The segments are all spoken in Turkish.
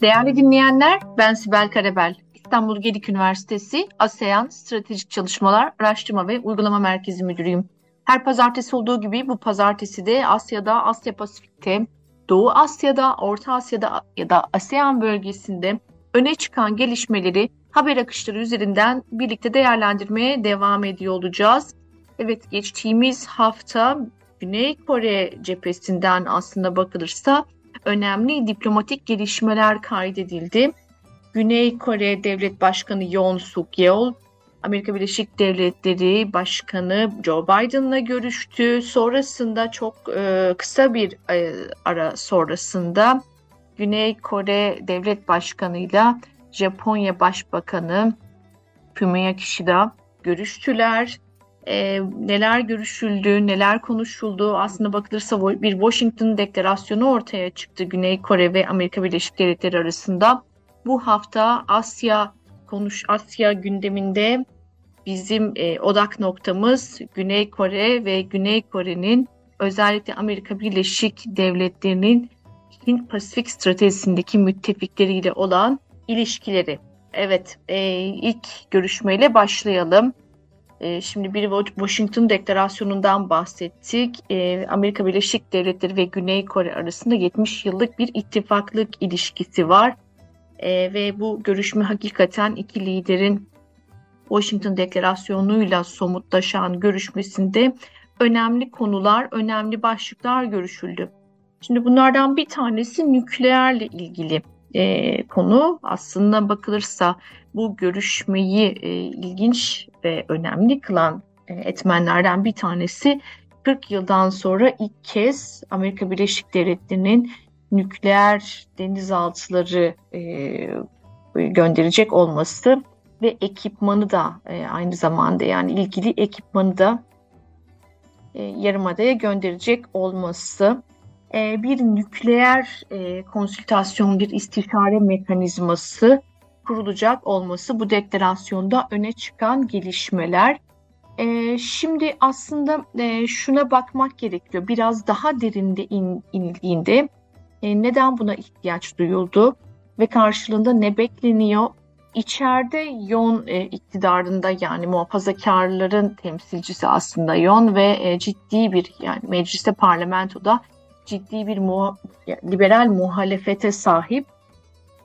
Değerli dinleyenler, ben Sibel Karabel. İstanbul Gedik Üniversitesi ASEAN Stratejik Çalışmalar Araştırma ve Uygulama Merkezi Müdürüyüm. Her pazartesi olduğu gibi bu pazartesi de Asya'da, Asya Pasifik'te, Doğu Asya'da, Orta Asya'da ya da ASEAN bölgesinde öne çıkan gelişmeleri haber akışları üzerinden birlikte değerlendirmeye devam ediyor olacağız. Evet geçtiğimiz hafta Güney Kore cephesinden aslında bakılırsa önemli diplomatik gelişmeler kaydedildi. Güney Kore Devlet Başkanı Yoon Suk Yeol, Amerika Birleşik Devletleri Başkanı Joe Biden'la görüştü. Sonrasında çok e, kısa bir e, ara sonrasında Güney Kore Devlet Başkanı'yla Japonya Başbakanı Fumio Kishida görüştüler. E, neler görüşüldü, neler konuşuldu aslında bakılırsa bir Washington deklarasyonu ortaya çıktı Güney Kore ve Amerika Birleşik Devletleri arasında. Bu hafta Asya konuş Asya gündeminde bizim e, odak noktamız Güney Kore ve Güney Kore'nin özellikle Amerika Birleşik Devletleri'nin Hint Pasifik stratejisindeki müttefikleriyle olan ilişkileri. Evet, e, ilk görüşmeyle başlayalım. E, şimdi bir Washington Deklarasyonu'ndan bahsettik. E, Amerika Birleşik Devletleri ve Güney Kore arasında 70 yıllık bir ittifaklık ilişkisi var. E, ve bu görüşme hakikaten iki liderin Washington Deklarasyonu'yla somutlaşan görüşmesinde önemli konular, önemli başlıklar görüşüldü. Şimdi bunlardan bir tanesi nükleerle ilgili konu. Aslında bakılırsa bu görüşmeyi e, ilginç ve önemli kılan e, etmenlerden bir tanesi 40 yıldan sonra ilk kez Amerika Birleşik Devletleri'nin nükleer denizaltıları e, gönderecek olması ve ekipmanı da e, aynı zamanda yani ilgili ekipmanı da e, Yarımada'ya gönderecek olması e, bir nükleer e, konsültasyon, bir istişare mekanizması kurulacak olması bu deklarasyonda öne çıkan gelişmeler. E, şimdi aslında e, şuna bakmak gerekiyor. Biraz daha derinde in, inildiğinde e, neden buna ihtiyaç duyuldu ve karşılığında ne bekleniyor? İçeride Yon e, iktidarında yani muhafazakarların temsilcisi aslında Yon ve e, ciddi bir yani mecliste parlamentoda ciddi bir muha liberal muhalefete sahip.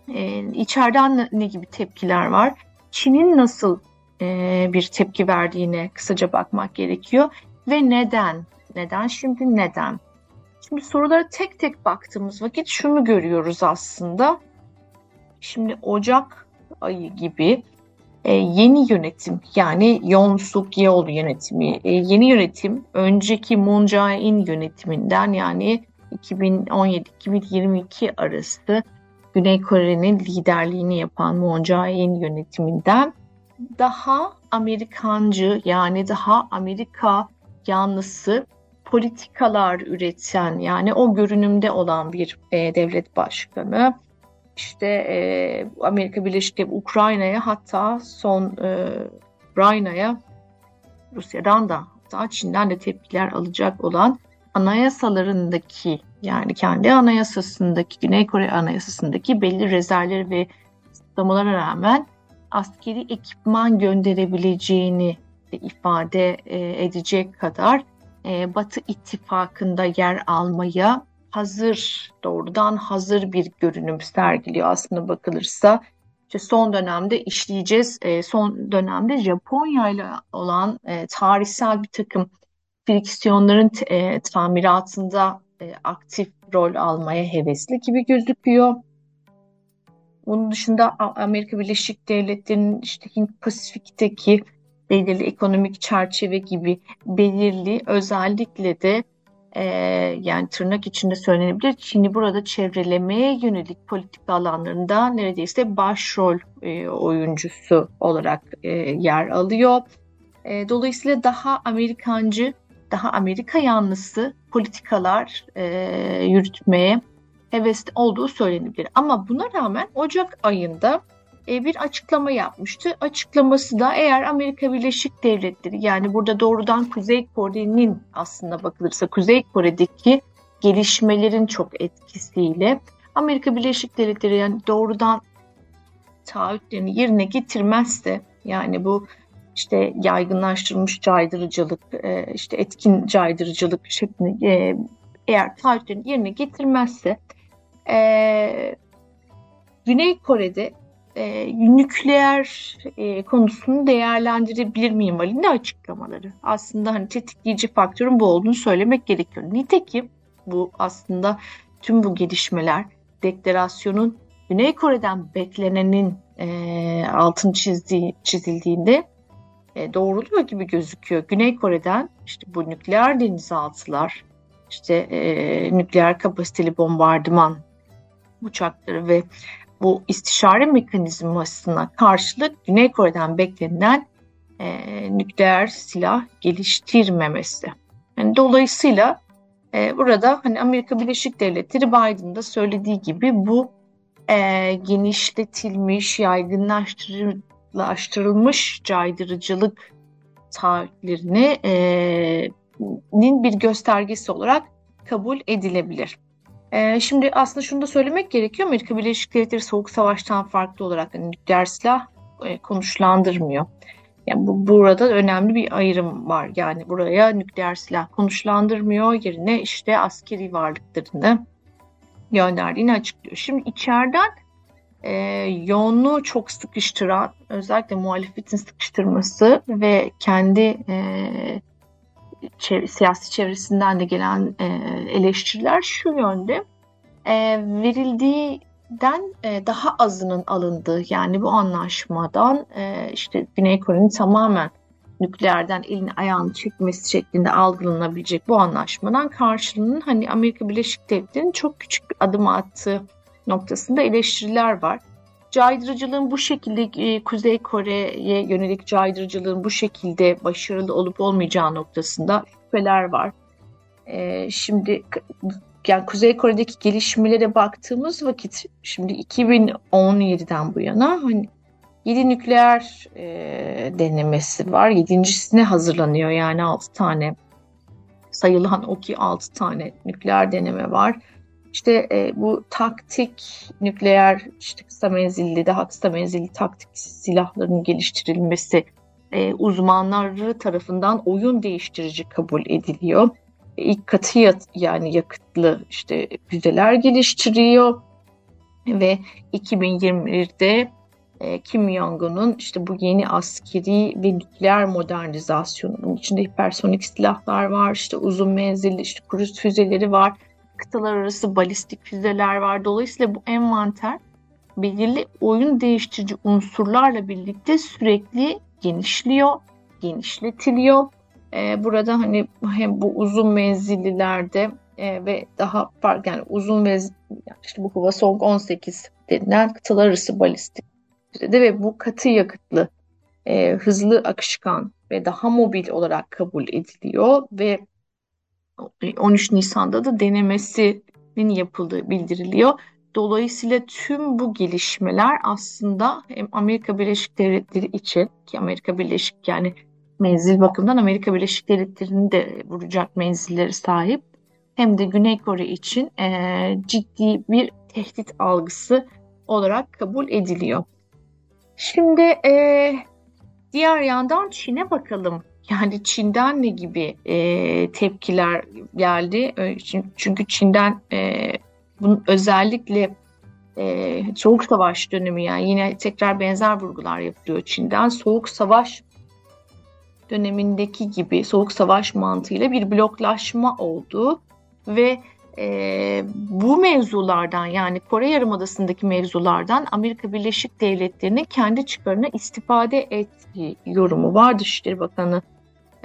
E, içeriden ne gibi tepkiler var? Çin'in nasıl e, bir tepki verdiğine kısaca bakmak gerekiyor ve neden? Neden şimdi neden? Şimdi sorulara tek tek baktığımız vakit şunu görüyoruz aslında. Şimdi Ocak ayı gibi e, yeni yönetim yani Yoon Suk Yeol yönetimi, e, yeni yönetim önceki Moon Jae-in yönetiminden yani 2017-2022 arası Güney Kore'nin liderliğini yapan Moon Jae-in yönetiminden daha Amerikancı yani daha Amerika yanlısı politikalar üreten yani o görünümde olan bir e, devlet başkanı. İşte e, Amerika Birleşik Devletleri Ukrayna'ya hatta son e, Ukrayna'ya Rusya'dan da hatta Çin'den de tepkiler alacak olan anayasalarındaki yani kendi anayasasındaki Güney Kore anayasasındaki belli rezervleri ve kısıtlamalara rağmen askeri ekipman gönderebileceğini de ifade e, edecek kadar e, Batı ittifakında yer almaya hazır, doğrudan hazır bir görünüm sergiliyor aslında bakılırsa. İşte son dönemde işleyeceğiz. E, son dönemde Japonya ile olan tarihsel bir takım friksiyonların tamiratında e, aktif rol almaya hevesli gibi gözüküyor. Bunun dışında Amerika Birleşik Devletleri'nin işte Hint Pasifik'teki belirli ekonomik çerçeve gibi belirli özellikle de e, yani tırnak içinde söylenebilir Çin'i burada çevrelemeye yönelik politik alanlarında neredeyse başrol e, oyuncusu olarak e, yer alıyor. E, dolayısıyla daha Amerikancı daha Amerika yanlısı politikalar e, yürütmeye hevesli olduğu söylenebilir. Ama buna rağmen Ocak ayında e, bir açıklama yapmıştı. Açıklaması da eğer Amerika Birleşik Devletleri yani burada doğrudan Kuzey Kore'nin aslında bakılırsa Kuzey Kore'deki gelişmelerin çok etkisiyle Amerika Birleşik Devletleri yani doğrudan taahhütlerini yerine getirmezse yani bu işte yaygınlaştırılmış caydırıcılık, e, işte etkin caydırıcılık şeklinde e, eğer taahhütlerini yerine getirmezse e, Güney Kore'de e, nükleer e, konusunu değerlendirebilir miyim halinde açıklamaları. Aslında hani tetikleyici faktörün bu olduğunu söylemek gerekiyor. Nitekim bu aslında tüm bu gelişmeler deklarasyonun Güney Kore'den beklenenin e, altın çizdiği, çizildiğinde e, doğruluyor gibi gözüküyor. Güney Kore'den işte bu nükleer denizaltılar, işte e, nükleer kapasiteli bombardıman uçakları ve bu istişare mekanizmasına karşılık Güney Kore'den beklenen e, nükleer silah geliştirmemesi. Yani dolayısıyla e, burada hani Amerika Birleşik Devletleri Biden'da söylediği gibi bu e, genişletilmiş, yaygınlaştırılmış caydırıcılık taahhütlerini e, nin bir göstergesi olarak kabul edilebilir. Şimdi aslında şunu da söylemek gerekiyor. Amerika Birleşik Devletleri Soğuk Savaş'tan farklı olarak yani nükleer silah e, konuşlandırmıyor. Yani bu burada önemli bir ayrım var. Yani buraya nükleer silah konuşlandırmıyor. Yerine işte askeri varlıklarını gönderdiğini açıklıyor. Şimdi içeriden e, yoğunluğu çok sıkıştıran, özellikle muhalefetin sıkıştırması ve kendi e, çev- siyasi çevresinden de gelen e, eleştiriler şu yönde. E, verildiğinden e, daha azının alındığı yani bu anlaşmadan e, işte Güney Kore'nin tamamen nükleerden elini ayağını çekmesi şeklinde algılanabilecek bu anlaşmadan karşılığının hani Amerika Birleşik Devletleri'nin çok küçük bir adım attığı noktasında eleştiriler var caydırıcılığın bu şekilde e, Kuzey Kore'ye yönelik caydırıcılığın bu şekilde başarılı olup olmayacağı noktasında şüpheler var. E, şimdi yani Kuzey Kore'deki gelişmelere baktığımız vakit şimdi 2017'den bu yana hani 7 nükleer e, denemesi var. Yedincisine hazırlanıyor yani 6 tane sayılan o ki 6 tane nükleer deneme var. İşte e, bu taktik nükleer işte kısa menzilli daha kısa menzilli taktik silahların geliştirilmesi e, uzmanları tarafından oyun değiştirici kabul ediliyor. İlk katı yani yakıtlı işte füzeler geliştiriyor ve 2021'de e, Kim Jong-un'un işte bu yeni askeri ve nükleer modernizasyonunun içinde hipersonik silahlar var, işte uzun menzilli işte kruz füzeleri var kıtalar arası balistik füzeler var. Dolayısıyla bu envanter belirli oyun değiştirici unsurlarla birlikte sürekli genişliyor, genişletiliyor. Ee, burada hani hem bu uzun menzillilerde e, ve daha farklı yani uzun ve işte bu Hwasong 18 denilen kıtalar arası balistik füzede ve bu katı yakıtlı e, hızlı akışkan ve daha mobil olarak kabul ediliyor ve 13 Nisan'da da denemesinin yapıldığı bildiriliyor. Dolayısıyla tüm bu gelişmeler aslında hem Amerika Birleşik Devletleri için ki Amerika Birleşik yani menzil bakımından Amerika Birleşik Devletleri'nin de vuracak menzilleri sahip hem de Güney Kore için e, ciddi bir tehdit algısı olarak kabul ediliyor. Şimdi e, diğer yandan Çin'e bakalım. Yani Çin'den ne gibi e, tepkiler geldi? Çünkü Çin'den e, bunun özellikle e, Soğuk Savaş dönemi yani yine tekrar benzer vurgular yapılıyor Çin'den. Soğuk Savaş dönemindeki gibi Soğuk Savaş mantığıyla bir bloklaşma oldu ve e, bu mevzulardan yani Kore Yarımadası'ndaki mevzulardan Amerika Birleşik Devletleri'nin kendi çıkarına istifade ettiği yorumu var Dışişleri Bakanı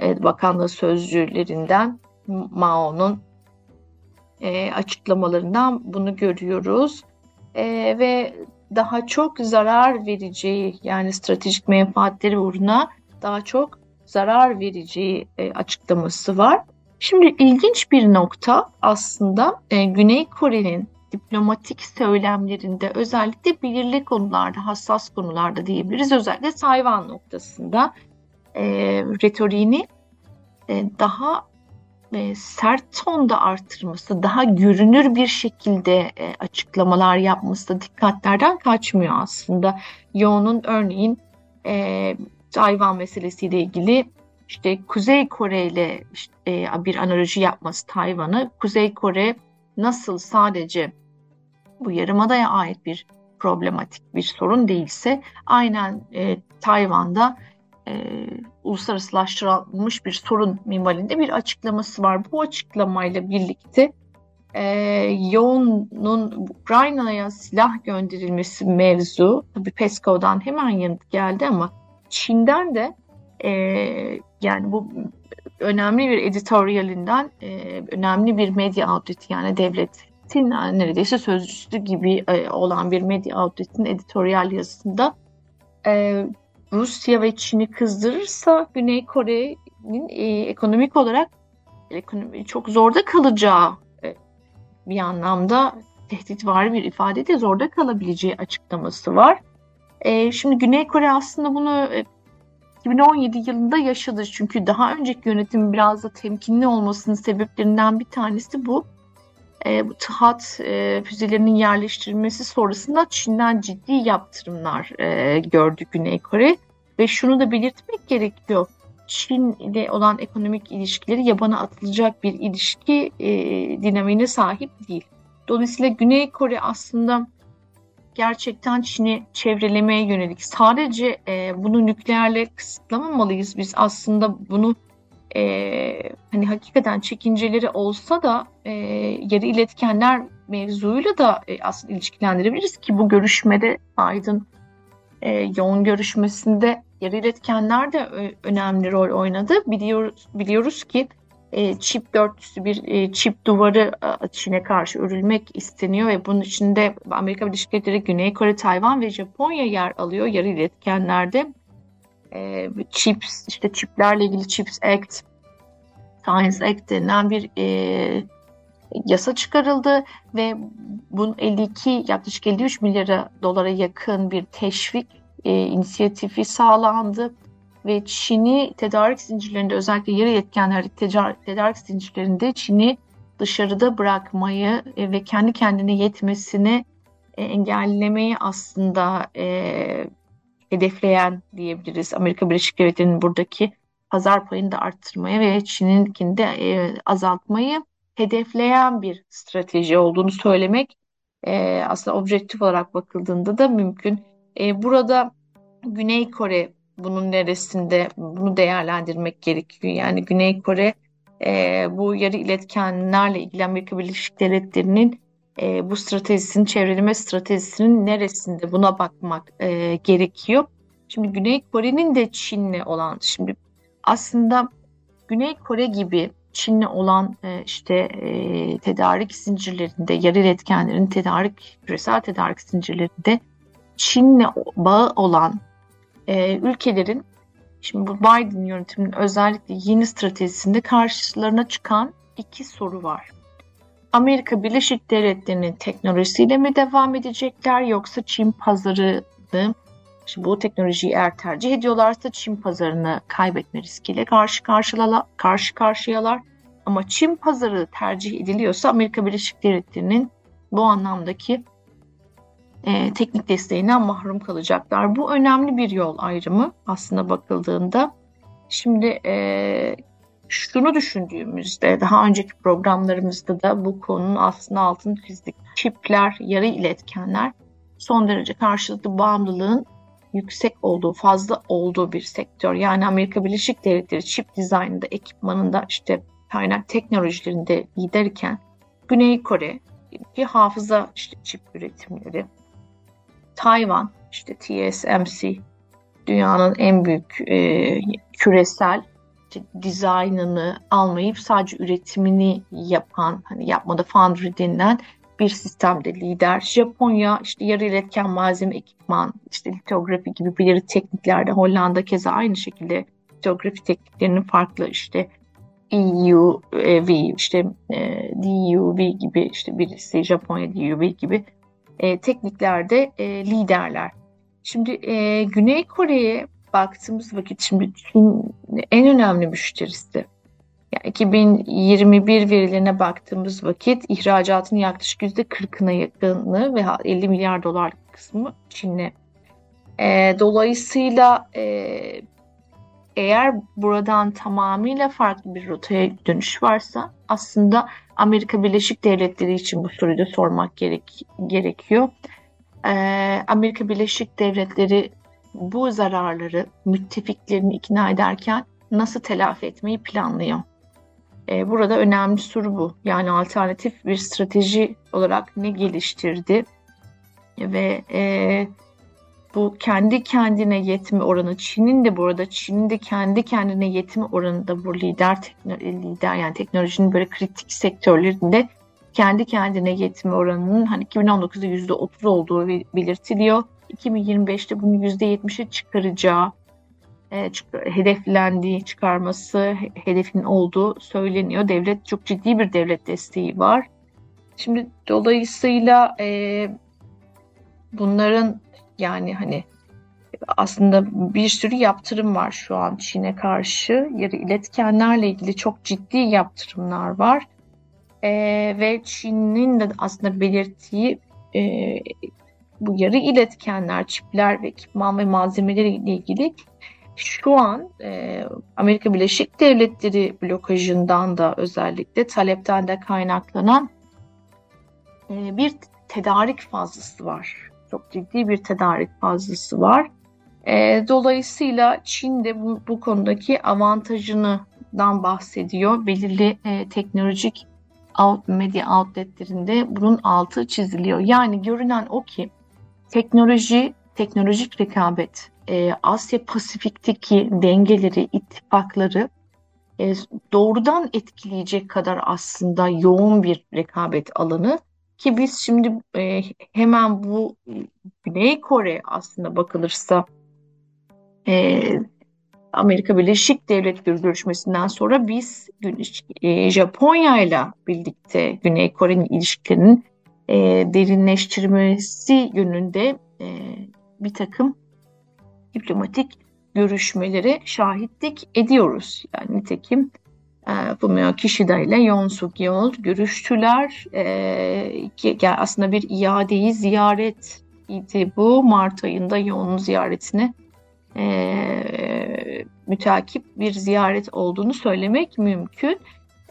e, Bakanlığı sözcülerinden Mao'nun e, açıklamalarından bunu görüyoruz. E, ve daha çok zarar vereceği yani stratejik menfaatleri uğruna daha çok zarar vereceği e, açıklaması var. Şimdi ilginç bir nokta aslında Güney Kore'nin diplomatik söylemlerinde özellikle belirli konularda, hassas konularda diyebiliriz. Özellikle Tayvan noktasında e, retoriğini e, daha e, sert tonda artırması, daha görünür bir şekilde e, açıklamalar yapması dikkatlerden kaçmıyor aslında. Yoğun'un örneğin e, Tayvan meselesiyle ilgili işte Kuzey Kore ile işte, e, bir analoji yapması Tayvan'ı. Kuzey Kore nasıl sadece bu yarımadaya ait bir problematik bir sorun değilse aynen e, Tayvan'da e, uluslararasılaştırılmış bir sorun minvalinde bir açıklaması var. Bu açıklamayla birlikte e, Yoğun'un Ukrayna'ya silah gönderilmesi mevzu, tabii Peskov'dan hemen yanıt geldi ama Çin'den de e, yani bu önemli bir editorialinden e, önemli bir medya outlet yani devletin neredeyse sözcüsü gibi e, olan bir medya outlet'in editoryal yazısında e, Rusya ve Çin'i kızdırırsa Güney Kore'nin e, ekonomik olarak ekonomi çok zorda kalacağı e, bir anlamda tehdit var bir ifade de zorda kalabileceği açıklaması var. E, şimdi Güney Kore aslında bunu e, 2017 yılında yaşadı. Çünkü daha önceki yönetim biraz da temkinli olmasının sebeplerinden bir tanesi bu. E, bu THAAD e, füzelerinin yerleştirilmesi sonrasında Çin'den ciddi yaptırımlar e, gördü Güney Kore. Ve şunu da belirtmek gerekiyor. Çin ile olan ekonomik ilişkileri yabana atılacak bir ilişki e, dinamiğine sahip değil. Dolayısıyla Güney Kore aslında gerçekten Çin'i çevrelemeye yönelik. Sadece e, bunu nükleerle kısıtlamamalıyız. Biz aslında bunu e, hani hakikaten çekinceleri olsa da e, yarı iletkenler mevzuyla da e, aslında ilişkilendirebiliriz ki bu görüşmede Biden e, yoğun görüşmesinde yarı iletkenler de önemli rol oynadı. Biliyoruz, biliyoruz ki e, çip dörtlüsü bir e, çip duvarı e, Çin'e karşı örülmek isteniyor ve bunun içinde Amerika Birleşik Devletleri, Güney Kore, Tayvan ve Japonya yer alıyor yarı iletkenlerde. E, chips, işte çiplerle ilgili Chips Act, Science Act denilen bir e, yasa çıkarıldı ve bunun 52 yaklaşık 53 milyara dolara yakın bir teşvik e, inisiyatifi sağlandı ve Çin'i tedarik zincirlerinde özellikle yarı yetkenler tedarik zincirlerinde Çin'i dışarıda bırakmayı e, ve kendi kendine yetmesini e, engellemeyi aslında e, hedefleyen diyebiliriz. Amerika Birleşik Devletleri'nin buradaki pazar payını da arttırmaya ve Çin'inkini de e, azaltmayı hedefleyen bir strateji olduğunu söylemek e, aslında objektif olarak bakıldığında da mümkün. E, burada Güney Kore bunun neresinde bunu değerlendirmek gerekiyor. Yani Güney Kore e, bu yarı iletkenlerle ilgili Amerika Birleşik Devletleri'nin e, bu stratejisinin, çevreleme stratejisinin neresinde buna bakmak e, gerekiyor. Şimdi Güney Kore'nin de Çin'le olan, şimdi aslında Güney Kore gibi Çin'le olan e, işte e, tedarik zincirlerinde, yarı iletkenlerin tedarik, küresel tedarik zincirlerinde Çin'le bağı olan e, ülkelerin şimdi bu Biden yönetiminin özellikle yeni stratejisinde karşılarına çıkan iki soru var. Amerika Birleşik Devletleri'nin teknolojisiyle mi devam edecekler yoksa Çin pazarını Şimdi bu teknolojiyi eğer tercih ediyorlarsa Çin pazarını kaybetme riskiyle karşı karşıyalar, karşı karşıyalar. Ama Çin pazarı tercih ediliyorsa Amerika Birleşik Devletleri'nin bu anlamdaki e, teknik desteğinden mahrum kalacaklar. Bu önemli bir yol ayrımı aslında bakıldığında. Şimdi e, şunu düşündüğümüzde daha önceki programlarımızda da bu konunun aslında altını çizdik. Çipler, yarı iletkenler son derece karşılıklı bağımlılığın yüksek olduğu, fazla olduğu bir sektör. Yani Amerika Birleşik Devletleri çip dizaynında, ekipmanında, işte kaynak teknolojilerinde liderken Güney Kore ki hafıza işte çip üretimleri, Tayvan, işte TSMC dünyanın en büyük e, küresel işte, dizaynını almayıp sadece üretimini yapan, hani yapmada foundry denilen bir sistemde lider. Japonya işte yarı iletken malzeme ekipman, işte litografi gibi belirli tekniklerde Hollanda keza aynı şekilde litografi tekniklerinin farklı işte EUV işte e, DUV gibi işte birisi Japonya DUV gibi e, tekniklerde e, liderler. Şimdi e, Güney Kore'ye baktığımız vakit şimdi Çin en önemli müşterisi. Yani 2021 verilerine baktığımız vakit ihracatın yaklaşık %40'ına yakını ve 50 milyar dolarlık kısmı Çin'e. E, dolayısıyla e, eğer buradan tamamıyla farklı bir rotaya dönüş varsa aslında Amerika Birleşik Devletleri için bu soruyu da sormak gerek, gerekiyor. Ee, Amerika Birleşik Devletleri bu zararları müttefiklerini ikna ederken nasıl telafi etmeyi planlıyor? Ee, burada önemli soru bu. Yani alternatif bir strateji olarak ne geliştirdi ve e, bu kendi kendine yetme oranı Çin'in de burada Çin'in de kendi kendine yetme oranı da bu lider lider yani teknolojinin böyle kritik sektörlerinde kendi kendine yetme oranının hani 2019'da %30 olduğu belirtiliyor. 2025'te bunu %70'e çıkaracağı e, hedeflendiği çıkarması hedefinin olduğu söyleniyor. Devlet çok ciddi bir devlet desteği var. Şimdi dolayısıyla e, bunların yani hani aslında bir sürü yaptırım var şu an Çin'e karşı. İletkenlerle ilgili çok ciddi yaptırımlar var. E, ve Çin'in de aslında belirttiği e, bu yarı iletkenler, çipler ve ekipman ve malzemeleri ile ilgili şu an e, Amerika Birleşik Devletleri blokajından da özellikle talepten de kaynaklanan e, bir tedarik fazlası var. Çok ciddi bir tedarik fazlası var. E, dolayısıyla Çin de bu, bu konudaki avantajından bahsediyor. Belirli e, teknolojik out, medya outletlerinde bunun altı çiziliyor. Yani görünen o ki teknoloji, teknolojik rekabet, e, Asya Pasifik'teki dengeleri, ittifakları e, doğrudan etkileyecek kadar aslında yoğun bir rekabet alanı ki biz şimdi e, hemen bu Güney Kore aslında bakılırsa e, Amerika Birleşik Devletleri görüşmesinden sonra biz e, Japonya ile birlikte Güney Kore'nin ilişkilerinin e, derinleştirmesi yönünde e, bir takım diplomatik görüşmeleri şahitlik ediyoruz. Yani nitekim e, Fumio Kishida ile Yoon Suk Yeol görüştüler. E, aslında bir iadeyi ziyaret idi bu. Mart ayında Yoon'un ziyaretine e, mütakip bir ziyaret olduğunu söylemek mümkün.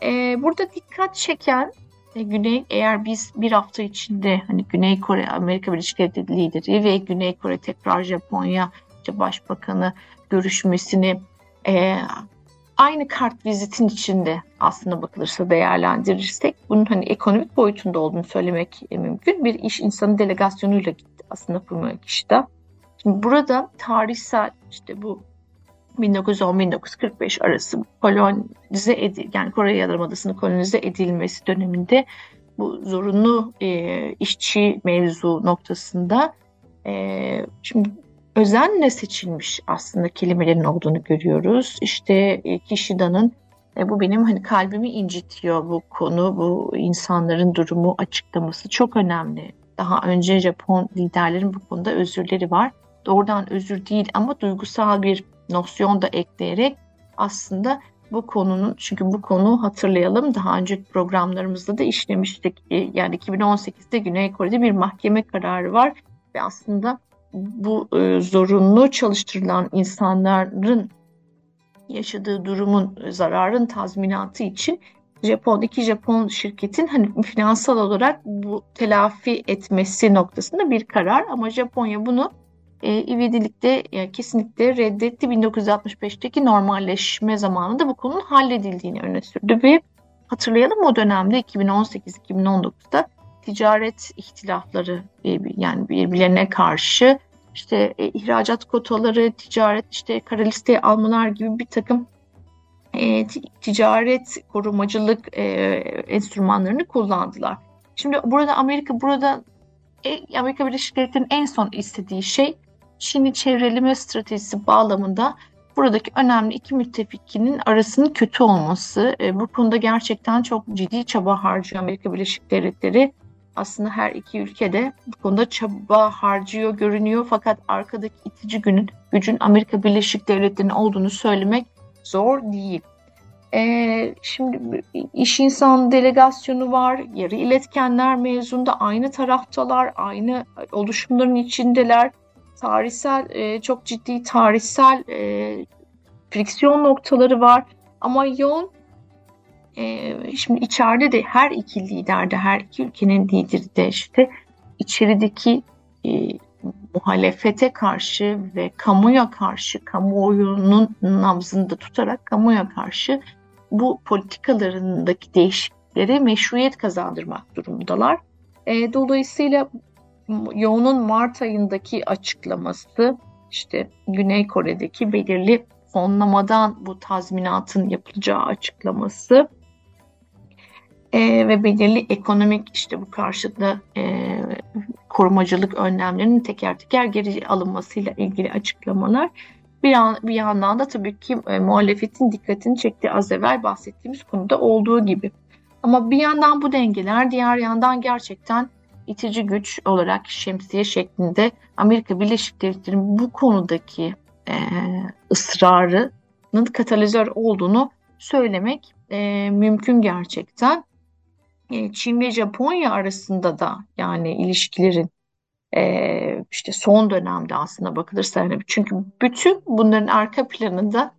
E, burada dikkat çeken e, Güney eğer biz bir hafta içinde hani Güney Kore Amerika Birleşik Devletleri lideri ve Güney Kore tekrar Japonya işte başbakanı görüşmesini e, aynı kart vizitin içinde aslında bakılırsa değerlendirirsek bunun hani ekonomik boyutunda olduğunu söylemek mümkün. Bir iş insanı delegasyonuyla gitti aslında Fumio Kishida. Şimdi burada tarihsel işte bu 1910-1945 arası kolonize edil yani Kore Yarımadası'nın kolonize edilmesi döneminde bu zorunlu e, işçi mevzu noktasında e, şimdi özenle seçilmiş aslında kelimelerin olduğunu görüyoruz. İşte e, Kishida'nın e, bu benim hani kalbimi incitiyor bu konu, bu insanların durumu açıklaması çok önemli. Daha önce Japon liderlerin bu konuda özürleri var. Doğrudan özür değil ama duygusal bir nosyon da ekleyerek aslında bu konunun çünkü bu konu hatırlayalım daha önceki programlarımızda da işlemiştik. E, yani 2018'de Güney Kore'de bir mahkeme kararı var ve aslında bu e, zorunlu çalıştırılan insanların yaşadığı durumun e, zararın tazminatı için Japon iki Japon şirketin hani finansal olarak bu telafi etmesi noktasında bir karar ama Japonya bunu e, ivedilikte yani kesinlikle reddetti. 1965'teki normalleşme zamanında bu konunun halledildiğini öne sürdü ve hatırlayalım o dönemde 2018-2019'da ticaret ihtilafları e, yani birbirlerine karşı işte e, ihracat kotaları, ticaret işte kara listeye almalar gibi bir takım e, ticaret korumacılık e, enstrümanlarını kullandılar. Şimdi burada Amerika burada e, Amerika Birleşik Devletleri'nin en son istediği şey Çin'i çevreleme stratejisi bağlamında buradaki önemli iki müttefikinin arasının kötü olması. E, bu konuda gerçekten çok ciddi çaba harcıyor Amerika Birleşik Devletleri. Aslında her iki ülkede bu konuda çaba harcıyor görünüyor fakat arkadaki itici günün gücün Amerika Birleşik Devletleri'nin olduğunu söylemek zor değil. E, şimdi iş insan delegasyonu var, yarı iletkenler mezunda aynı taraftalar, aynı oluşumların içindeler. Tarihsel, e, çok ciddi tarihsel e, friksiyon noktaları var. Ama yoğun e, şimdi içeride de her iki liderde, her iki ülkenin lideri de işte içerideki e, muhalefete karşı ve kamuya karşı, kamuoyunun nabzında tutarak kamuya karşı bu politikalarındaki değişikliklere meşruiyet kazandırmak durumundalar. E, dolayısıyla yoğunun Mart ayındaki açıklaması işte Güney Kore'deki belirli fonlamadan bu tazminatın yapılacağı açıklaması e, ve belirli ekonomik işte bu karşıda e, korumacılık önlemlerinin teker teker geri alınmasıyla ilgili açıklamalar bir, yan, bir yandan da tabii ki e, muhalefetin dikkatini çekti az evvel bahsettiğimiz konuda olduğu gibi. Ama bir yandan bu dengeler diğer yandan gerçekten itici güç olarak şemsiye şeklinde Amerika Birleşik Devletleri'nin bu konudaki e, ısrarının katalizör olduğunu söylemek e, mümkün gerçekten. E, Çin ve Japonya arasında da yani ilişkilerin e, işte son dönemde aslında bakılırsa yani çünkü bütün bunların arka planında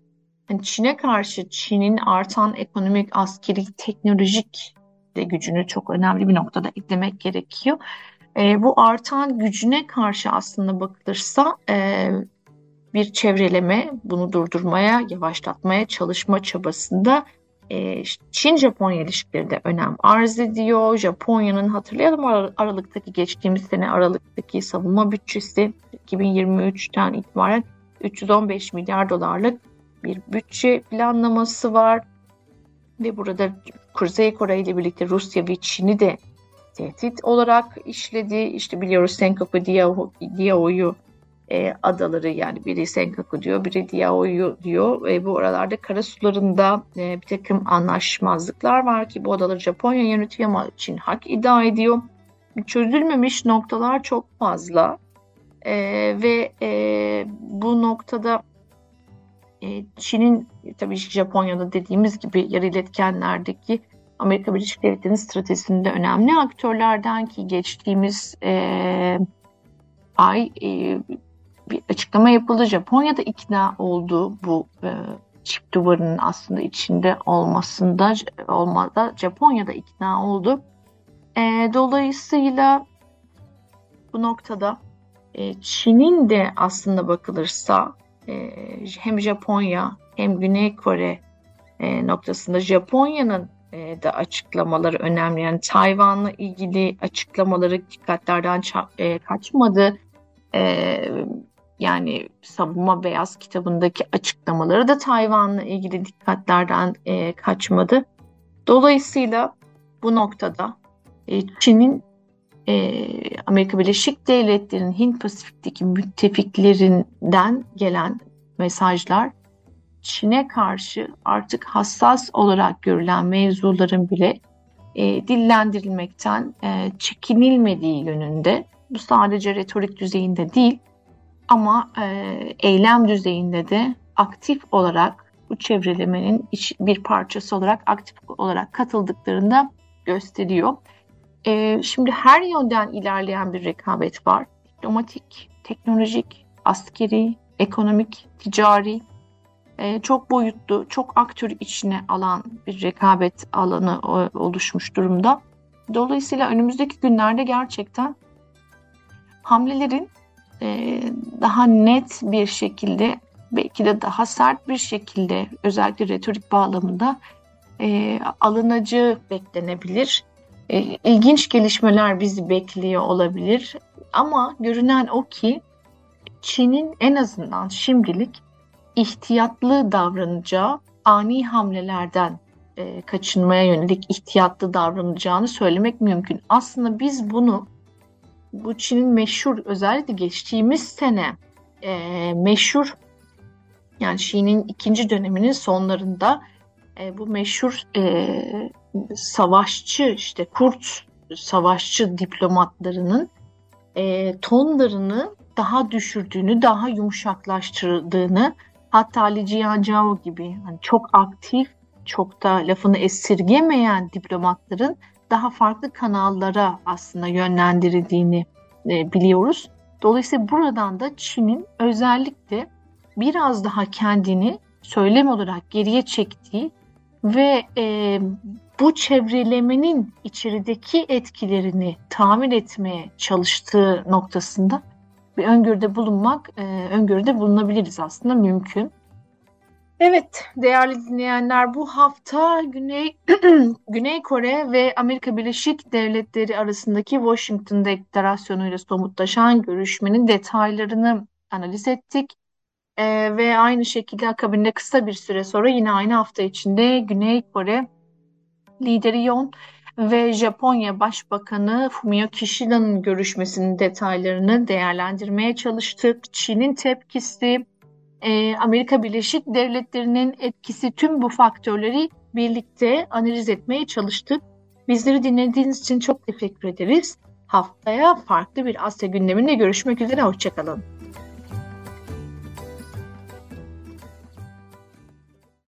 yani Çin'e karşı Çin'in artan ekonomik, askeri, teknolojik de gücünü çok önemli bir noktada eklemek gerekiyor. E, bu artan gücüne karşı aslında bakılırsa e, bir çevreleme, bunu durdurmaya, yavaşlatmaya çalışma çabasında e, Çin-Japonya ilişkileri de önem arz ediyor. Japonya'nın hatırlayalım Aralık'taki geçtiğimiz sene Aralık'taki savunma bütçesi 2023'ten itibaren 315 milyar dolarlık bir bütçe planlaması var. Ve burada Kuzey Kore ile birlikte Rusya ve Çin'i de tehdit olarak işledi. İşte biliyoruz Senkaku Diao'yu e, adaları yani biri Senkaku diyor, biri Diaoyu diyor. E, bu aralarda kara sularında e, bir takım anlaşmazlıklar var ki bu adaları Japonya yönetiyor ama Çin hak iddia ediyor. Çözülmemiş noktalar çok fazla e, ve e, bu noktada Çin'in tabii Japonya'da dediğimiz gibi yarı iletkenlerdeki Amerika Birleşik Devletleri'nin stratejisinde önemli aktörlerden ki geçtiğimiz e, ay e, bir açıklama yapıldı. Japonya'da ikna oldu bu e, çift duvarının aslında içinde olmasında olmada Japonya'da ikna oldu. E, dolayısıyla bu noktada e, Çin'in de aslında bakılırsa e, hem Japonya hem Güney Kore e, noktasında Japonya'nın e, da açıklamaları önemli. Yani Tayvan'la ilgili açıklamaları dikkatlerden e, kaçmadı. Yani Savunma Beyaz kitabındaki açıklamaları da Tayvan'la ilgili dikkatlerden kaçmadı. Dolayısıyla bu noktada Çin'in e, Amerika Birleşik Devletleri'nin Hint Pasifik'teki müttefiklerinden gelen mesajlar Çin'e karşı artık hassas olarak görülen mevzuların bile e, dillendirilmekten e, çekinilmediği yönünde. Bu sadece retorik düzeyinde değil, ama e, eylem düzeyinde de aktif olarak bu çevrelemenin bir parçası olarak aktif olarak katıldıklarını gösteriyor. E, şimdi her yönden ilerleyen bir rekabet var. Diplomatik, teknolojik, askeri, ekonomik, ticari, e, çok boyutlu, çok aktör içine alan bir rekabet alanı oluşmuş durumda. Dolayısıyla önümüzdeki günlerde gerçekten hamlelerin e, daha net bir şekilde belki de daha sert bir şekilde özellikle retorik bağlamında e, alınacağı beklenebilir. E, ilginç gelişmeler bizi bekliyor olabilir ama görünen o ki Çin'in en azından şimdilik ihtiyatlı davranacağı ani hamlelerden e, kaçınmaya yönelik ihtiyatlı davranacağını söylemek mümkün. Aslında biz bunu bu Çin'in meşhur özellikle geçtiğimiz sene e, meşhur yani Xi'nin ikinci döneminin sonlarında e, bu meşhur e, savaşçı işte kurt savaşçı diplomatlarının e, tonlarını daha düşürdüğünü, daha yumuşaklaştırdığını hatta Li Jianzhao gibi hani çok aktif, çok da lafını esirgemeyen diplomatların daha farklı kanallara aslında yönlendirildiğini e, biliyoruz. Dolayısıyla buradan da Çin'in özellikle biraz daha kendini söylem olarak geriye çektiği ve e, bu çevrelemenin içerideki etkilerini tamir etmeye çalıştığı noktasında bir öngörüde bulunmak, e, öngörüde bulunabiliriz aslında mümkün. Evet değerli dinleyenler bu hafta Güney Güney Kore ve Amerika Birleşik Devletleri arasındaki Washington Deklarasyonu'yla somutlaşan görüşmenin detaylarını analiz ettik. Ee, ve aynı şekilde akabinde kısa bir süre sonra yine aynı hafta içinde Güney Kore lideri Yon ve Japonya Başbakanı Fumio Kishida'nın görüşmesinin detaylarını değerlendirmeye çalıştık. Çin'in tepkisi, e, Amerika Birleşik Devletleri'nin etkisi tüm bu faktörleri birlikte analiz etmeye çalıştık. Bizleri dinlediğiniz için çok teşekkür ederiz. Haftaya farklı bir Asya gündeminde görüşmek üzere. Hoşçakalın.